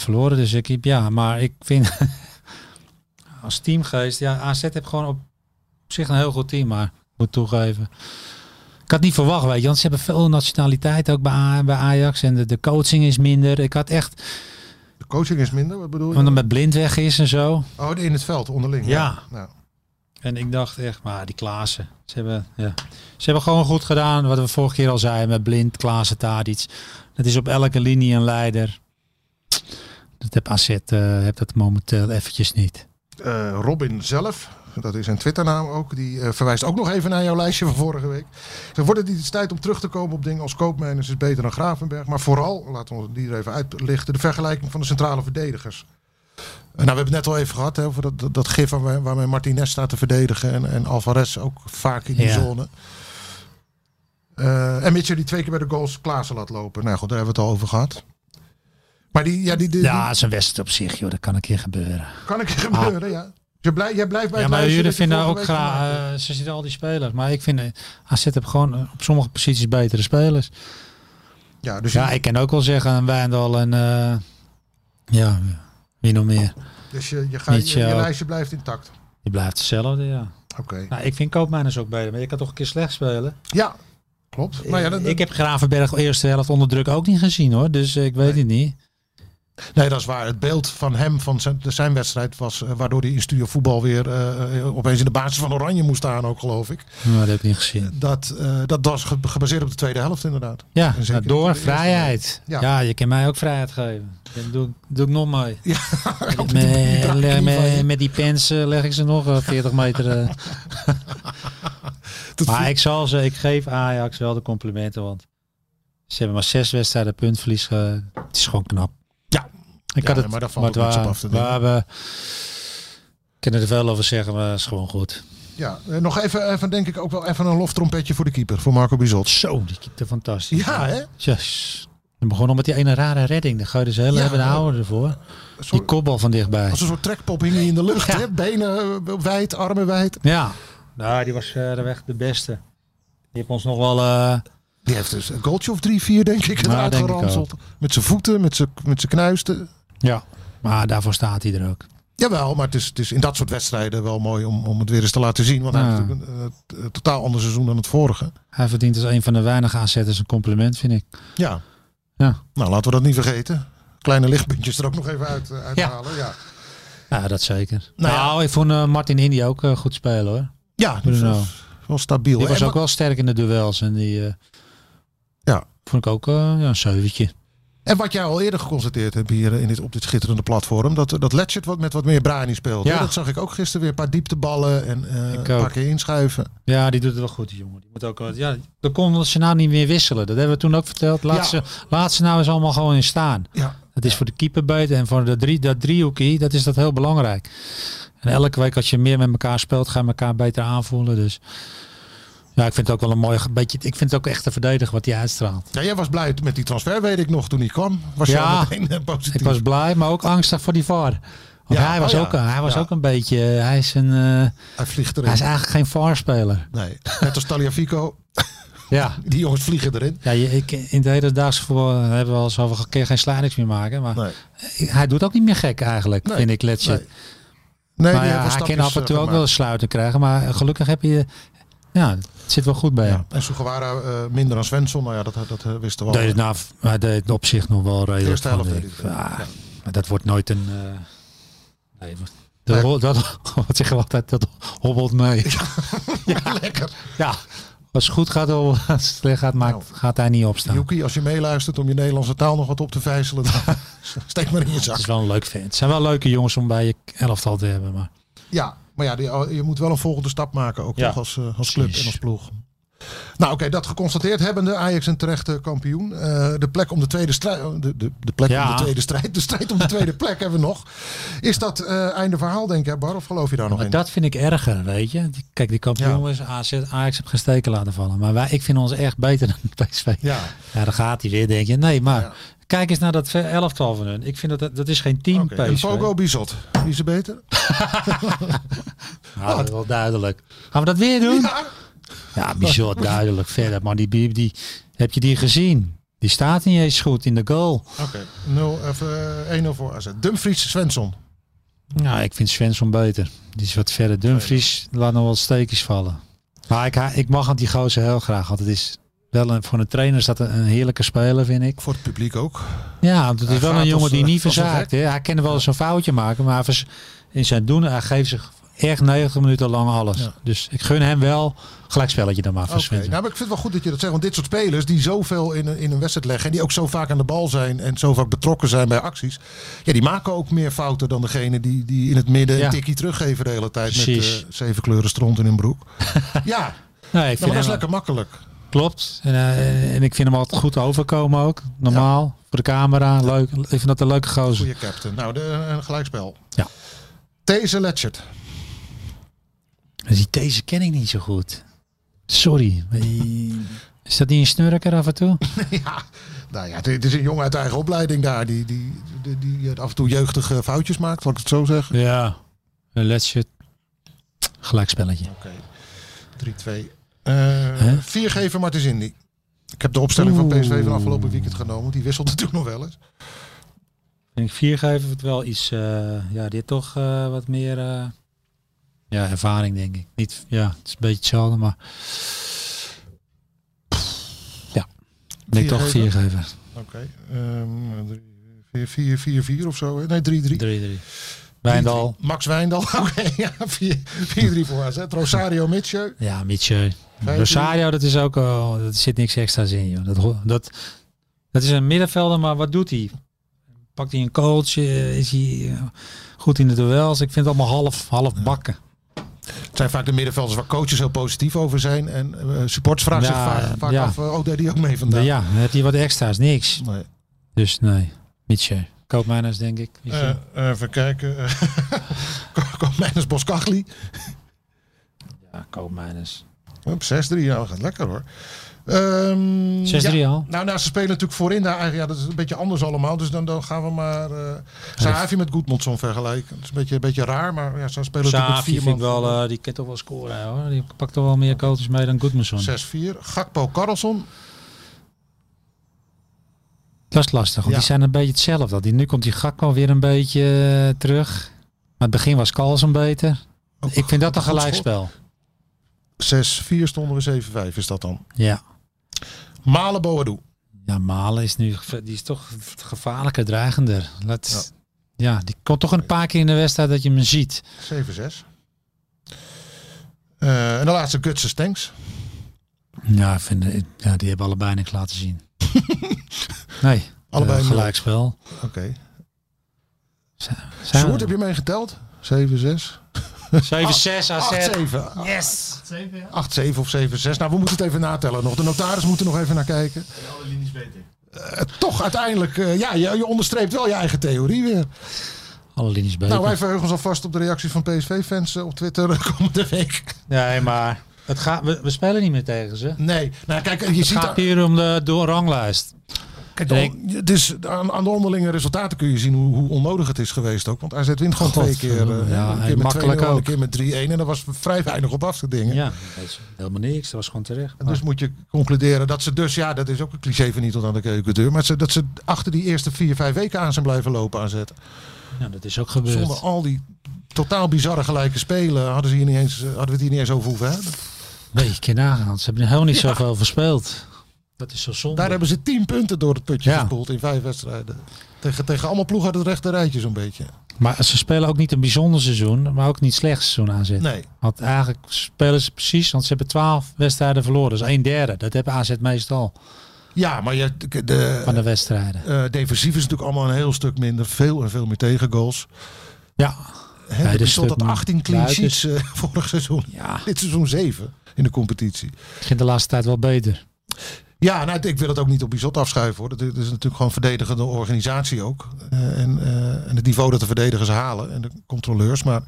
verloren. Dus ik ja, maar ik vind als teamgeest, ja, AZ heeft gewoon op zich een heel goed team, maar ik moet toegeven. Ik had niet verwacht, weet je, want ze hebben veel nationaliteit ook bij, A- bij Ajax en de, de coaching is minder. Ik had echt, De coaching is minder, wat bedoel je? omdat met blind weg is en zo. Oh, in het veld, onderling. Ja. ja. En ik dacht echt, maar die Klaassen, ze hebben, ja, ze hebben gewoon goed gedaan wat we vorige keer al zeiden met blind, Klaassen, Tadic. Dat is op elke linie een leider. Dat heb AZ, eh heb dat momenteel eventjes niet. Eh, Robin zelf, dat is zijn Twitternaam ook, die eh, verwijst ook nog even naar jouw lijstje van vorige week. Ze wordt het iets tijd om terug te komen op dingen als Koopmeiners is beter dan Gravenberg. Maar vooral, laten we die er even uitlichten, de vergelijking van de centrale verdedigers. Nou, we hebben het net al even gehad hè, over dat, dat, dat gif waarmee, waarmee Martinez staat te verdedigen en, en Alvarez ook vaak in die Ja. zone. Eh, en Mitchell die twee keer bij de goals Klaassen laat lopen. Nou goed, daar hebben we het al over gehad. Maar die, ja, die, die, Ja, een wedstrijd op zich, joh, dat kan een keer gebeuren. kan een keer gebeuren, ja. Je blij, jij blijft bij Ja, maar jullie vinden ook graag, eh, ze zitten al die spelers. Maar ik vind, eh, AZ heeft gewoon op sommige posities betere spelers. Ja, dus, Ja, je, ik kan ook wel zeggen een Wijndal en ja, wie nog meer. dus je, je, je, je lijstje blijft intact. Die blijft hetzelfde, ja. Oké. Nou, ik vind Koopmeiners ook beter, maar je kan toch een keer slecht spelen. Ja, klopt. Maar ja, ik heb Gravenberg eerste helft onder druk ook niet gezien hoor, dus eh, ik weet Nee. het niet. Nee, dat is waar. Het beeld van hem, van zijn, zijn wedstrijd, was eh, waardoor hij in studio voetbal weer eh, opeens in de basis van Oranje moest staan, ook geloof ik. Dat heb ik niet gezien. Dat, dat was ge- gebaseerd op de tweede helft, inderdaad. Ja, nou, door vrijheid. Ja. Ja. je kan mij ook vrijheid geven. Dat doe, doe ik nog mee. Ja, Met, die- met, met die pens leg ik ze nog eh, 40 meter. maar ik zal ze, ik geef Ajax wel de complimenten, want ze hebben maar zes wedstrijden puntverlies. het is gewoon knap. Ik had het, maar daar valt niks op af te we dingen. hebben, kunnen er veel over zeggen, maar het is gewoon goed. Ja, eh, nog even, even, denk ik ook wel even een loftrompetje voor de keeper, voor Marco Bizot. Zo, die keepte fantastisch. Ja, hè? Yes. We begonnen al met die ene rare redding. Dan ga je dus heel Ja, hebben de ja. ouder ervoor. Die kopbal van dichtbij. Als een soort trekpop hing in de lucht, Ja. hè? Benen eh, wijd, armen wijd. Ja. Nou, die was eh de weg de beste. Die heeft ons nog wel... Die heeft dus een goaltje of drie, vier, denk ik, Nou, eruit denk ik geranseld. Met zijn voeten, met zijn, met zijn knuisten. Ja. Maar daarvoor staat hij er ook. Jawel, maar het is, het is in dat soort wedstrijden wel mooi om, om het weer eens te laten zien. Want hij Ja. heeft natuurlijk een, eh, t- totaal ander seizoen dan het vorige. Hij verdient als een van de weinige aanzetters een compliment, vind ik. Ja. Ja. Nou, laten we dat niet vergeten. Kleine lichtpuntjes er ook nog even uit, eh, uithalen. Ja, ja. Ja, dat zeker. Nou Nou, ik vond eh, Martin Indy ook goed spelen hoor. ja dus Bruno. wel, wel stabiel. Die was En ook wel sterk in de duels. En die, Ja, vond ik ook ja, een zeventje. En wat jij al eerder geconstateerd hebt hier eh, in dit, op dit schitterende platform. Dat, dat Letchert wat met wat meer brani speelt. Ja. hè? Dat zag ik ook gisteren weer. Een paar diepteballen en eh, een paar keer inschuiven. Ja, die doet het wel goed, die jongen. Die moet ook, ja, dan kon ze nou niet meer wisselen. Dat hebben we toen ook verteld. Laat, Ja. ze, laat ze nou eens allemaal gewoon in staan. Ja. Dat is voor de keeper beter. En voor de drie, dat driehoekie, dat is dat heel belangrijk. En elke week als je meer met elkaar speelt, ga je elkaar beter aanvoelen. Dus ja, ik vind het ook wel een mooi beetje. Ik vind het ook echt te verdedigen wat hij uitstraalt. Ja, jij was blij met die transfer, weet ik nog, toen hij kwam. Was Ja. meteen eh, positief. Ik was blij, maar ook angstig voor die VAR. Want Ja, hij was, oh ja. ook, hij was Ja. ook een beetje. Hij is een. eh, Hij vliegt erin. hij is eigenlijk geen VAR-speler. Nee, net als Taliafico. Ja. Die jongens vliegen erin. Ja, ik, in het hedendaagse voetbal hebben we al zoveel keer geen slidings meer maken. Maar Nee. hij doet ook niet meer gek eigenlijk, Nee, vind ik, Letje. Nee. Nee, maar hij kan af en toe eh, ook wel sluiten krijgen. Maar gelukkig heb je... Ja, zit wel goed bij. Ja. En Sugawara eh, minder dan Svensson. Nou ja, dat, dat wisten we al. Deed het nou, hij deed het op zich nog wel redelijk. eerste helft vond deed ik. hij het, Ja, ja. Maar dat wordt nooit een... eh, nee, dat, dat, dat, wat zeggen we altijd, dat hobbelt mee. Ja, lekker. Ja, als het goed gaat, of als het slecht gaat, maakt, Nou. gaat hij niet opstaan. Joekie, als je meeluistert om je Nederlandse taal nog wat op te vijzelen, dan steek maar in je Het zak. is wel een leuk fan. Het zijn wel leuke jongens om bij je elftal te hebben. Maar Ja, maar ja, die- je moet wel een volgende stap maken, ook Ja, toch als, eh, als club precies. en als ploeg. Nou oké, dat geconstateerd hebbende, Ajax een terechte kampioen. Eh, de plek om de tweede strijd, de, de, de plek Ja. om de tweede strijd, de strijd om de tweede plek hebben we nog. Is dat eh, einde verhaal denk ik, Bar? Of geloof je daar nog Maar in? dat vind ik erger, weet je. Kijk, die kampioen is AZ, Ajax heb geen steken laten vallen. Maar wij, ik vind ons echt beter dan PSV. Ja, Ja, dan gaat hij weer, denk je. Nee, maar Ja. Kijk eens naar dat elftal van hun. Ik vind dat dat is geen team oké. En PSV. Fogo Bizot, wie is er beter? Nou, dat is wel duidelijk. Gaan we dat weer doen? Ja. Ja, bizar duidelijk verder. Maar die, die, die, heb je die gezien? Die staat niet eens goed in de goal. Oké, 0 even eh, 1-0 voor AZ. Dumfries, Svensson. Nou, ik vind Svensson beter. Die is wat verder. Dumfries laat nog wel steekjes vallen. Maar ik, ha- ik mag aan die gozer heel graag. Want het is wel een, voor een trainer is dat een, een heerlijke speler, vind ik. Voor het publiek ook. Ja, want het Hij is wel een jongen als, die niet verzaakt. Hè. Hij kan wel eens een foutje maken. Maar in zijn doen, hij geeft zich echt 90 minuten lang alles. Ja. Dus ik gun hem wel gelijkspelletje dan maar Svensson. nou, maar ik vind het wel goed dat je dat zegt. Want dit soort spelers die zoveel in een, in een wedstrijd leggen. En die ook zo vaak aan de bal zijn. En zo vaak betrokken zijn bij acties. Ja, die maken ook meer fouten dan degene die, die in het midden Ja. een tikkie teruggeven de hele tijd. Met eh, zeven kleuren stront in hun broek. ja, Nee, nou, vind dat is lekker makkelijk. Klopt. En, eh, en ik vind hem altijd goed overkomen ook. Normaal. Voor de camera. Leuk. Ik vind dat een leuke gozer. Goeie captain. Nou, de, een gelijkspel. Ja. Deze Letchert. Dus die deze ken ik niet zo goed. Sorry. Is dat niet een snurker af en toe? ja, nou ja, dit is een jongen uit eigen opleiding daar. Die, die, die, die af en toe jeugdige foutjes maakt, laat ik het zo zeggen. Ja. Een letje. Gelijkspelletje. Oké. 3-2. Eh vier geven Martens. Ik heb de opstelling van PSV van afgelopen weekend genomen. Die wisselt natuurlijk nog wel eens. Ik vier geven het wel iets. eh, ja, dit toch eh, wat meer. eh, ja, ervaring denk ik. Niet, ja, het is een beetje hetzelfde, maar. Ja. Ik toch geven? vier geven. Oké. ehm, 4-4 of zo. hè? Nee, 3-3. 3-3. Wijndal. Max Wijndal. Oké, ja. 4-3 voor AZ. Rosario Mitchell. Ja. Vijf, Rosario, dat is ook. Oh, dat zit niks extra's in, joh. Dat, dat, dat is een middenvelder, maar wat doet hij? Pakt hij een coach? eh, Is hij eh, goed in de duels? Ik vind het allemaal half, half bakken. Het zijn vaak de middenvelders waar coaches heel positief over zijn. En eh supporters vragen Ja, zich vaak, vaak ja. af, eh, oh, deed die ook mee vandaag? Ja, dan heb je wat extra's, niks. Nee. Dus nee, Mietje. Koopmijners, denk ik. Eh, even kijken. Koopmijners Boskagli. ja, koopmijners. Op 6-3, ja, dat gaat lekker hoor. Ehm, 6-3 ja. al? Nou, nou, ze spelen natuurlijk voorin daar eigenlijk. Ja, dat is een beetje anders allemaal. Dus dan, dan gaan we maar uh, Sahavi met Goedmondson vergelijken. Dat is een beetje, een beetje raar, maar ja, ze spelen natuurlijk met vier man. wel, eh, die kan toch wel scoren hoor. Die pakt toch wel meer coaches mee dan Goodmanson. 6-4. Gakpo Karlsson. Dat is lastig, want Ja. die zijn een beetje hetzelfde. Die, nu komt die Gakpo weer een beetje eh, terug. Maar het begin was Carlsen beter. Ik vind dat een gelijkspel. 6-4 stonden we 7-5 is dat dan. Ja. Malen Boadu. Ja, Malen is nu die is toch gevaarlijker, dreigender. Ja. die komt toch een paar keer in de wedstrijd dat je hem ziet. 7-6. Eh, en de laatste Gutsen Stenks. Ja, vind, ja, die hebben allebei niks laten zien. Nee. Allebei nul. gelijkspel. Oké. Sjoerd, we- heb je meegeteld? 7, 6? 7-6 AZ. 8, 7. Yes. 8, 7 of 7, 6. Nou, we moeten het even natellen nog. De notaris moet er nog even naar kijken. Alle linies beter. Eh, toch uiteindelijk, eh, ja, je, je onderstreept wel je eigen theorie weer. Alle linies beter. Nou, wij verheugen ons alvast op de reacties van PSV-fans op Twitter de komende week. Nee, maar het gaat, we, we spelen niet meer tegen ze. Nee, nou kijk, je Het ziet... gaat hier om de door ranglijst. Kijk, is, aan, aan de onderlinge resultaten kun je zien hoe, hoe onnodig het is geweest ook. Want AZ wint gewoon God, twee keer. eh, ja, een en keer met 2-0 makkelijk en een ook. keer met 3-1. En er was vrij weinig op af te dingen. Ja, dat helemaal niks. Dat was gewoon terecht. En dus moet je concluderen dat ze dus, ja, dat is ook een cliché van niet tot aan de keukendeur. Maar ze, dat ze achter die eerste vier, vijf weken aan zijn blijven lopen aanzetten. ja, dat is ook gebeurd. Zonder al die totaal bizarre gelijke spelen hadden, ze hier niet eens, hadden we het hier niet eens over hoeven hebben. Nee, je kan nagaan. Ze hebben helemaal niet zoveel verspeeld. Dat is zo zonde. Daar hebben ze tien punten door het putje Ja. gespoeld in vijf wedstrijden. Tegen, tegen allemaal ploegen uit het rechte rijtje zo'n beetje. Maar ze spelen ook niet een bijzonder seizoen, maar ook niet slecht seizoen aan zitten. Nee. Want eigenlijk spelen ze precies, want ze hebben twaalf wedstrijden verloren. Dus een derde. Dat hebben AZ meestal Ja, maar je, de, van de wedstrijden. eh, defensief is natuurlijk allemaal een heel stuk minder. Veel en veel meer tegengoals. Ja, Hè, er stond dat stukken 18 clean sheets eh, vorig seizoen. ja. Dit seizoen 7 in de competitie. begint de laatste tijd wel beter. Ja, nou, ik wil het ook niet op Bizot afschuiven hoor. Het is natuurlijk gewoon verdedigende organisatie ook. Eh, en, eh, en het niveau dat de verdedigers halen en de controleurs. Maar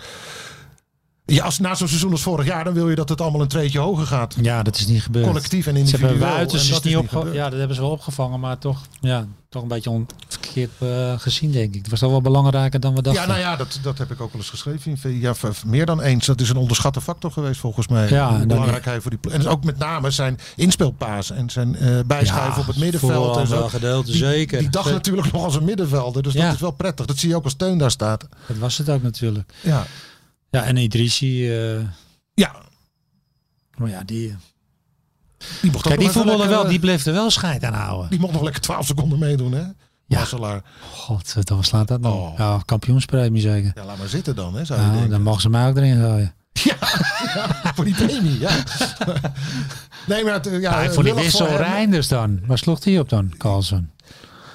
ja, als na zo'n seizoen als vorig jaar, dan wil je dat het allemaal een treetje hoger gaat. Ja, dat is niet gebeurd. Collectief en Ze individueel. hebben Wuitens en is dat niet is opge- gebeurd. Ja, dat hebben ze wel opgevangen, maar toch, ja, toch een beetje verkeerd eh, gezien, denk ik. Het was toch wel belangrijker dan we dachten. Ja, nou ja, dat, dat heb ik ook wel eens geschreven. in. Ja, meer dan eens. Dat is een onderschatte factor geweest volgens mij. Ja, belangrijkheid voor die En ook met name zijn inspeelpaas en zijn eh bijschuiven op het middenveld. En zo. gedeelte, Die, zeker. die dacht natuurlijk nog als een middenvelder. Dus Ja. dat is wel prettig. Dat zie je ook als steun daar staat. Dat was het ook natuurlijk. Ja, Ja, en Idrissi, eh, ja maar ja, die, die mocht ook kijk, die voetballer wel, eh, die bleef er wel scheid aan houden. Die mocht nog lekker 12 seconden meedoen, hè? Ja. Masselaar. God, dan slaat dat nog. Oh. Ja, kampioenspremie zeker. Ja, laat maar zitten dan, hè? Zou je Nou, dan mogen ze mij ook erin gooien. Ja, ja, voor die premie, ja. nee, maar het, eh, ja, Ja, voor die wissel. Reinders dan. Waar sloeg die op dan, Carlsen?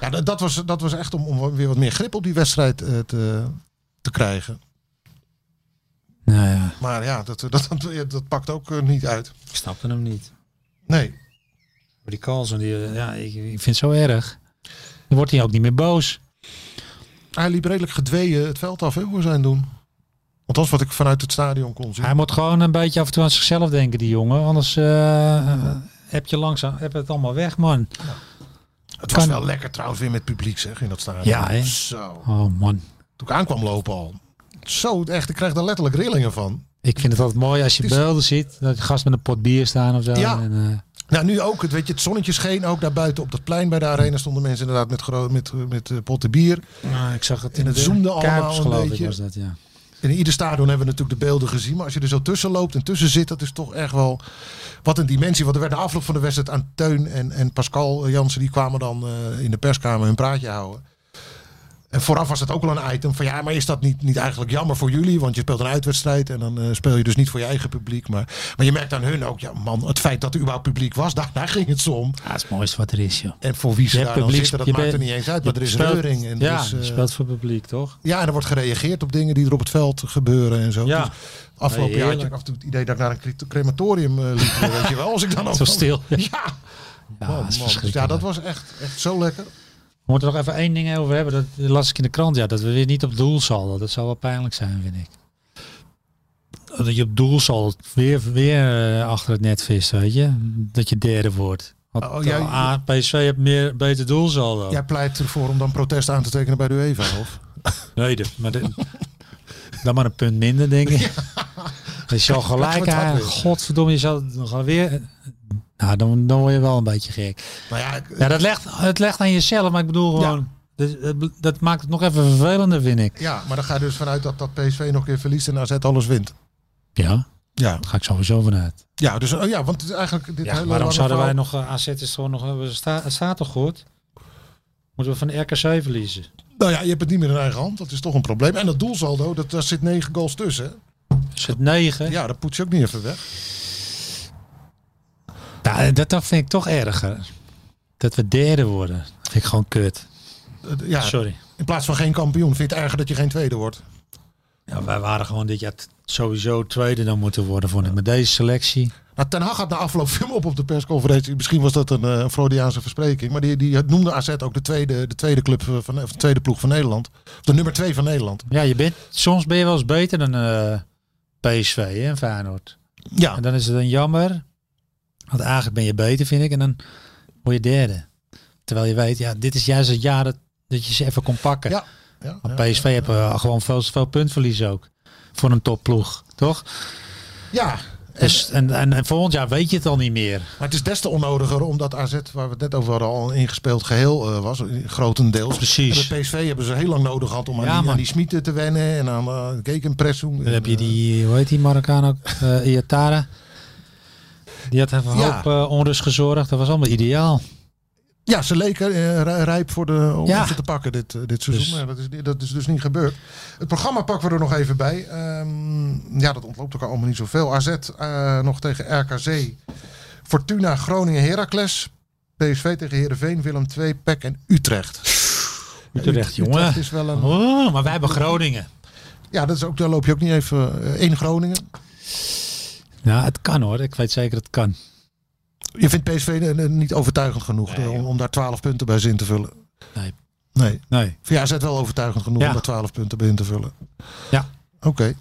Ja, dat, dat, was, dat was echt om, om weer wat meer grip op die wedstrijd eh, te, te krijgen. Nou ja, Maar ja, dat, dat, dat, dat pakt ook eh, niet uit. ik snapte hem niet. Nee. Maar die Carlsen, die, eh, ja, ik, ik vind het zo erg. Dan wordt hij ook niet meer boos. Hij liep redelijk gedweeën het veld af, hè, hoe zijn doen. Althans, wat ik vanuit het stadion kon zien. Hij moet gewoon een beetje af en toe aan zichzelf denken, die jongen. Anders eh, heb je langzaam heb je het allemaal weg, man. het was kan- wel lekker trouwens weer met publiek, zeg, in dat stadion. Ja, hè? Zo. Oh man. Toen ik aankwam lopen al. Zo, echt, ik krijg daar letterlijk rillingen van. Ik vind het altijd mooi als je is- beelden ziet. Dat een gast met een pot bier staan of zo. Ja. En, eh, Nou, nu ook. Het, weet je, het zonnetje scheen ook daar buiten op dat plein bij de arena stonden mensen inderdaad met, gro- met, met eh, potten bier. nou, ik zag het En in het de zoomde allemaal Kuipers, een geloof beetje. ik was dat, ja. En in ieder stadion hebben we natuurlijk de beelden gezien. Maar als je er zo tussen loopt en tussen zit, dat is toch echt wel wat een dimensie. Want er werd de afloop van de wedstrijd aan Teun en, en Pascal Jansen, die kwamen dan eh, in de perskamer hun praatje houden. En vooraf was het ook wel een item van ja, maar is dat niet, niet eigenlijk jammer voor jullie? Want je speelt een uitwedstrijd en dan eh, speel je dus niet voor je eigen publiek. Maar, maar je merkt aan hun ook, ja man, het feit dat er überhaupt publiek was, daar, daar ging het zo om. Ja, het is het mooiste wat er is, joh. En voor wie ze Je daar publiek- zitten, dat maakt er niet eens uit. Maar er is speelt- reuring. En ja, eh, speelt voor publiek, toch? ja, en er wordt gereageerd op dingen die er op het veld gebeuren en zo. Ja. Dus afgelopen jaar had ik af en toe het idee dat ik naar een cre- crematorium eh, liep. weet je wel, als ik dan ook Zo stil. Ja, Ja, man, dat is man. Dus ja, dat was echt, echt zo lekker. We moeten er nog even één ding over hebben. Dat las ik in de krant. Ja, dat we weer niet op doel zal. Dat zou wel pijnlijk zijn, vind ik. Dat je op doel zal weer, weer eh, achter het net vist, weet je. Dat je derde wordt. Want Oh, jij- ah, PSV heeft meer beter doel zal. Jij pleit ervoor om dan protest aan te tekenen bij de UEFA, of? Nee, de, maar de, dan maar een punt minder, denk ik. Dat is al gelijk aan. Godverdomme, je zal het nog weer. Nou, dan, dan word je wel een beetje gek. Nou ja, ik- Ja, dat legt, het legt aan jezelf, maar ik bedoel gewoon. Dat, maakt het nog even vervelender, vind ik. ja, maar dan ga je dus vanuit dat, dat PSV nog een keer verliest en AZ alles wint. Ja, Ja, daar ga ik sowieso vanuit. ja, dus, oh ja want het is eigenlijk dit Ja, hele waarom zouden wij nog. eh, AZ is gewoon nog. we sta- Het staat toch goed? Moeten we van de RKC verliezen? Nou ja, je hebt het niet meer in eigen hand. Dat is toch een probleem. En dat doelsaldo, dat, daar zit negen goals tussen. het 9? Ja, dat poets je ook niet even weg. Dat, dat vind ik toch erger. dat we derde worden. Dat vind ik gewoon kut. Eh, ja, Sorry. in plaats van geen kampioen vind je het erger dat je geen tweede wordt. Ja, wij waren gewoon dit jaar sowieso tweede dan moeten worden, vond ik. Met deze selectie. Nou, Ten Hag had na afloop film op op de persconferentie. Misschien was dat een eh, Freudiaanse verspreking. Maar die, die noemde AZ ook de tweede, de tweede club van of de tweede ploeg van Nederland. Of de nummer twee van Nederland. Ja, je bent, soms ben je wel eens beter dan eh, PSV en Feyenoord. Ja, En dan is het dan jammer. Want eigenlijk ben je beter, vind ik. En dan word je derde. Terwijl je weet, ja, dit is juist het jaar dat, dat je ze even kon pakken. Ja. ja, Want ja, PSV heeft eh, gewoon veel, veel puntverlies ook. Voor een topploeg, toch? ja. Dus, en, en, en volgend jaar weet je het al niet meer. Maar het is des te onnodiger omdat AZ, waar we het net over hadden, al een ingespeeld geheel eh, was. Grotendeels. Precies. En bij PSV hebben ze heel lang nodig gehad om aan, die, aan die Smieten te wennen. En aan uh, Gegenpressing. Dan heb je die, hoe heet die Marokkaan ook? eh Iatara. Die had even een Ja. hoop eh, onrust gezorgd. Dat was allemaal ideaal. Ja, ze leken eh, ri- rijp voor de, om Ja. te pakken dit, eh, dit seizoen. Dus- dat, is, dat is dus niet gebeurd. Het programma pakken we er nog even bij. Ehm, ja, dat ontloopt elkaar allemaal niet zoveel. AZ nog tegen RKC. Fortuna, Groningen, Heracles. PSV tegen Heerenveen, Willem II, PEC en Utrecht. Utrecht, jongen. Utrecht is wel een... Oh, maar wij hebben Groningen. Ja, dat is ook, daar loop je ook niet even in Groningen. Ja, het kan hoor. Ik weet zeker dat het kan. Je vindt PSV niet overtuigend genoeg Nee, om, daar 12 punten bij zin te vullen. Nee. Nee. Nee. Je AZ wel overtuigend genoeg Ja. om daar 12 punten bij in te vullen? Ja. Oké.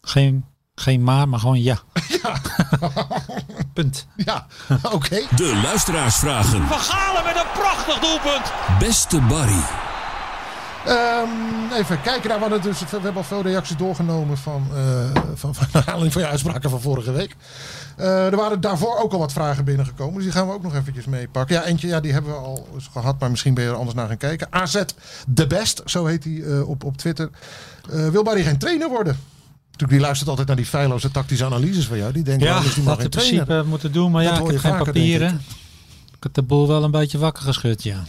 Geen, geen maar, maar gewoon ja. Punt. Ja, oké. De luisteraarsvragen. Van Galen met een prachtig doelpunt. Beste Barry. Ehm, even kijken. Nou, we, hadden dus, we hebben al veel reacties doorgenomen van, eh van, van naar aanleiding van je uitspraken van vorige week. Eh, er waren daarvoor ook al wat vragen binnengekomen. Dus die gaan we ook nog eventjes meepakken. Ja, eentje ja, die hebben we al eens gehad, maar misschien ben je er anders naar gaan kijken. AZ The Best, zo heet hij eh, op, op Twitter. Wil Barry geen trainer worden? Natuurlijk, die luistert altijd naar die feilloze tactische analyses van jou. Die denkt, Ja, waarom is die man dat in trainer? principe moeten doen. Maar Dat ja, ik heb geen vaker, papieren. Ik heb de boel wel een beetje wakker geschud, ja.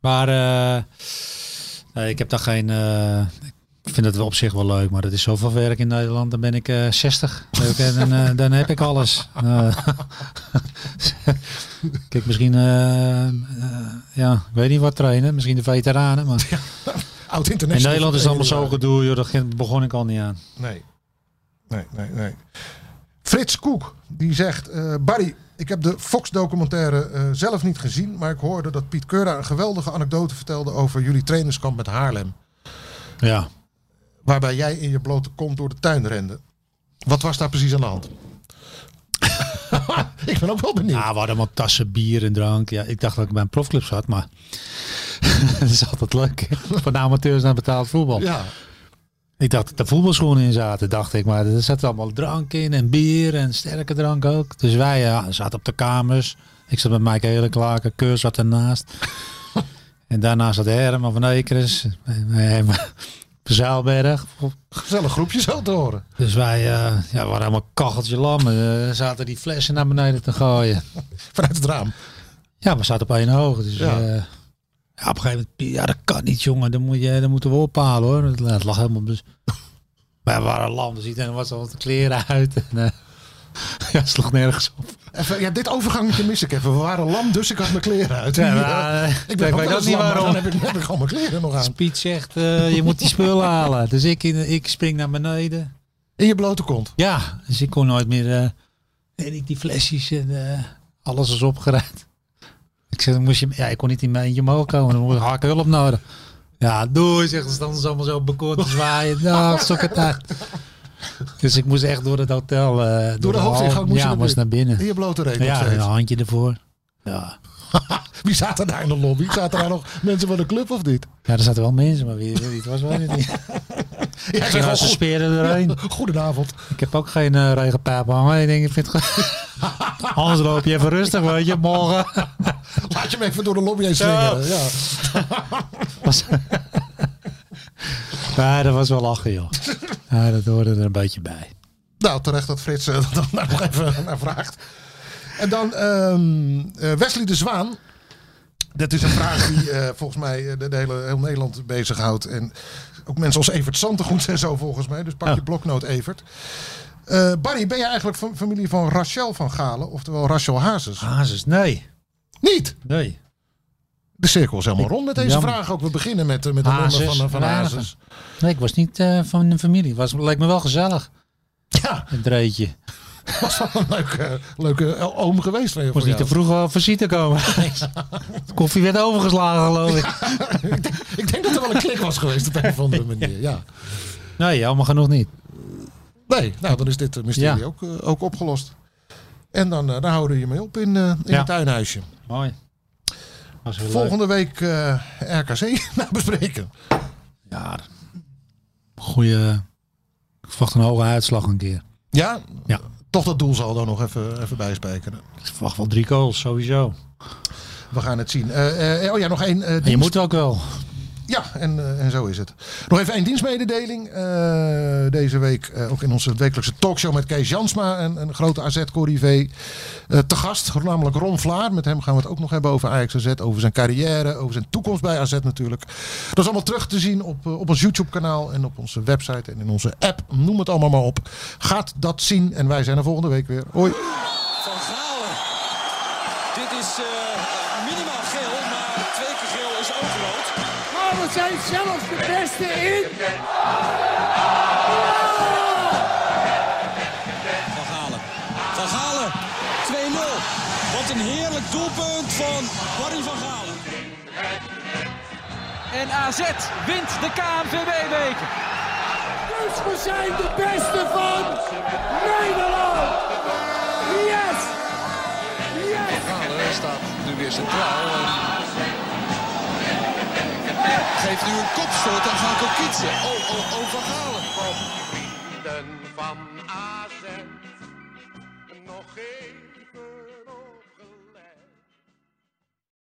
Maar eh, nee, ik heb daar geen... eh, ik vind het wel op zich wel leuk, maar dat is zoveel werk in Nederland. Dan ben ik eh 60. Leuk, en dan, dan heb ik alles. Eh, Kijk, misschien... eh, ja, ik weet niet wat trainen. Misschien de veteranen. Maar Oud in. Nederland is allemaal zo gedoe. Joh, dat begon ik al niet aan. Nee. Nee, nee, nee. Frits Koek, die zegt... eh, Barry, ik heb de Fox-documentaire eh, zelf niet gezien... maar ik hoorde dat Piet Keura een geweldige anekdote vertelde... over jullie trainerskamp met Haarlem. Ja. Waarbij jij in je blote kont door de tuin rende. Wat was daar precies aan de hand? ik ben ook wel benieuwd. Ja, we hadden allemaal tassen bier en drank. Ja, ik dacht dat ik bij een profclub zat, maar dat is altijd leuk. Van de amateurs naar betaald voetbal. Ja, Ik dacht dat er voetbalschoenen in zaten, dacht ik. Maar er zat allemaal drank in en bier en sterke drank ook. Dus wij ja, zaten op de kamers. Ik zat met Mike Heleklaken, Keur zat ernaast. en daarna zat Herman van Van Zaalberg. gezellig groepje zo te horen. Dus wij ja, ja, waren helemaal kacheltje lam. Eh, zaten die flessen naar beneden te gooien. Vanuit het raam. Ja, we zaten op één hoog. Dus Ja. ja. Ja, op een gegeven moment, ja, dat kan niet, jongen. Dan, moet je, dan moeten we ophalen, hoor. Het, lag helemaal... Dus... Wij waren lam, dus iedereen was al de kleren uit. En, eh, ja, het sloeg nergens op. Even, ja, dit overgangetje mis ik even. We waren lam, dus ik had mijn kleren uit. Ja, maar, eh, ik ben weet ook niet lam, maar waarom. Dan heb ik, heb ik gewoon mijn kleren nog aan. Piet zegt, eh, je moet die spullen halen. Dus ik, in, ik spring naar beneden. In je blote kont. Ja, dus ik kon nooit meer... en ik die flesjes en alles was opgeruimd. Ik zei, dan moest je, ja, ik kon niet in mijn eentje omhoog komen. Dan had ik hulp nodig. Ja, doei, zegt ze. Dan is allemaal zo bekort te zwaaien. Nou, uit. Dus ik moest echt door het hotel. eh, Door de hoofdingang moest je Ja, naar moest naar binnen. In je blote reet nog Ja, een handje ervoor. Ja. Wie zaten daar in de lobby? Zaten daar nog mensen van de club of niet? ja, er zaten wel mensen, maar wie, wie het was, ik niet. Ja, ze al, speren erheen. Goedenavond. Ik heb ook geen eh regenpijp hangen. Ik denk, ik vind het Anders loop je even rustig, weet je, morgen. Laat je me even door de lobby heen slingeren. Ja. Was... ja, dat was wel lachen, joh. Ja, dat hoorde er een beetje bij. Nou, terecht dat Frits eh, dat daar nog even naar vraagt. En dan eh, Wesley de Zwaan. Dat is een vraag die eh, volgens mij de, de hele heel Nederland bezighoudt. En ook mensen als Evert Santegoed en zo volgens mij. Dus pak je bloknoot Evert. Eh, Barry, ben je eigenlijk van familie van Rachel van Galen? Oftewel Rachel Hazes? Hazes, nee. Niet. Nee. De cirkel is helemaal rond met deze jammer. vraag ook. We beginnen met, eh, met de ronde van, eh, van. Hazes. Nee, ik was niet eh, van een familie. Het was, leek me wel gezellig. Ja, Een dreetje. was wel een leuke, leuke oom geweest moest niet te vroeg op visite komen. De koffie werd overgeslagen, geloof ik. ik, denk, ik denk dat er wel een klik was geweest op een of andere manier. Ja. Nee, jammer genoeg niet. Nee, nou dan is dit mysterie Ja. ook, ook opgelost. En dan, eh, dan houden we je mee op in, eh, in Ja. het tuinhuisje. Mooi. Leuk. Volgende week eh, RKC bespreken. Ja, goeie. Ik verwacht een hoge uitslag een keer. Ja, Ja. toch dat doel zal dan nog even, even bijspijkeren. Ik verwacht wel drie goals, sowieso. We gaan het zien. Oh ja, nog één. En je moet ook wel. Ja, en, eh, en zo is het. Nog even één dienstmededeling. Eh, deze week eh, ook in onze wekelijkse talkshow met Kees Jansma, een, een grote AZ-corrivé, te gast. Namelijk Ron Vlaar. Met hem gaan we het ook nog hebben over Ajax AZ, over zijn carrière, over zijn toekomst bij AZ natuurlijk. Dat is allemaal terug te zien op, op ons YouTube-kanaal en op onze website en in onze app. Noem het allemaal maar op. Gaat dat zien en wij zijn er volgende week weer. Hoi. Zijn zelfs de beste in. Van Galen. Van Galen. 2-0. Wat een heerlijk doelpunt van Barry van Galen. En AZ wint de KNVB-beker. Dus we zijn de beste van Nederland. Yes. Yes. Galen staat nu weer centraal. En geeft nu een kopstoot aan Gaan Kokitsen. Oh, oh, oh, Van Galen. Van AZ. Nog geen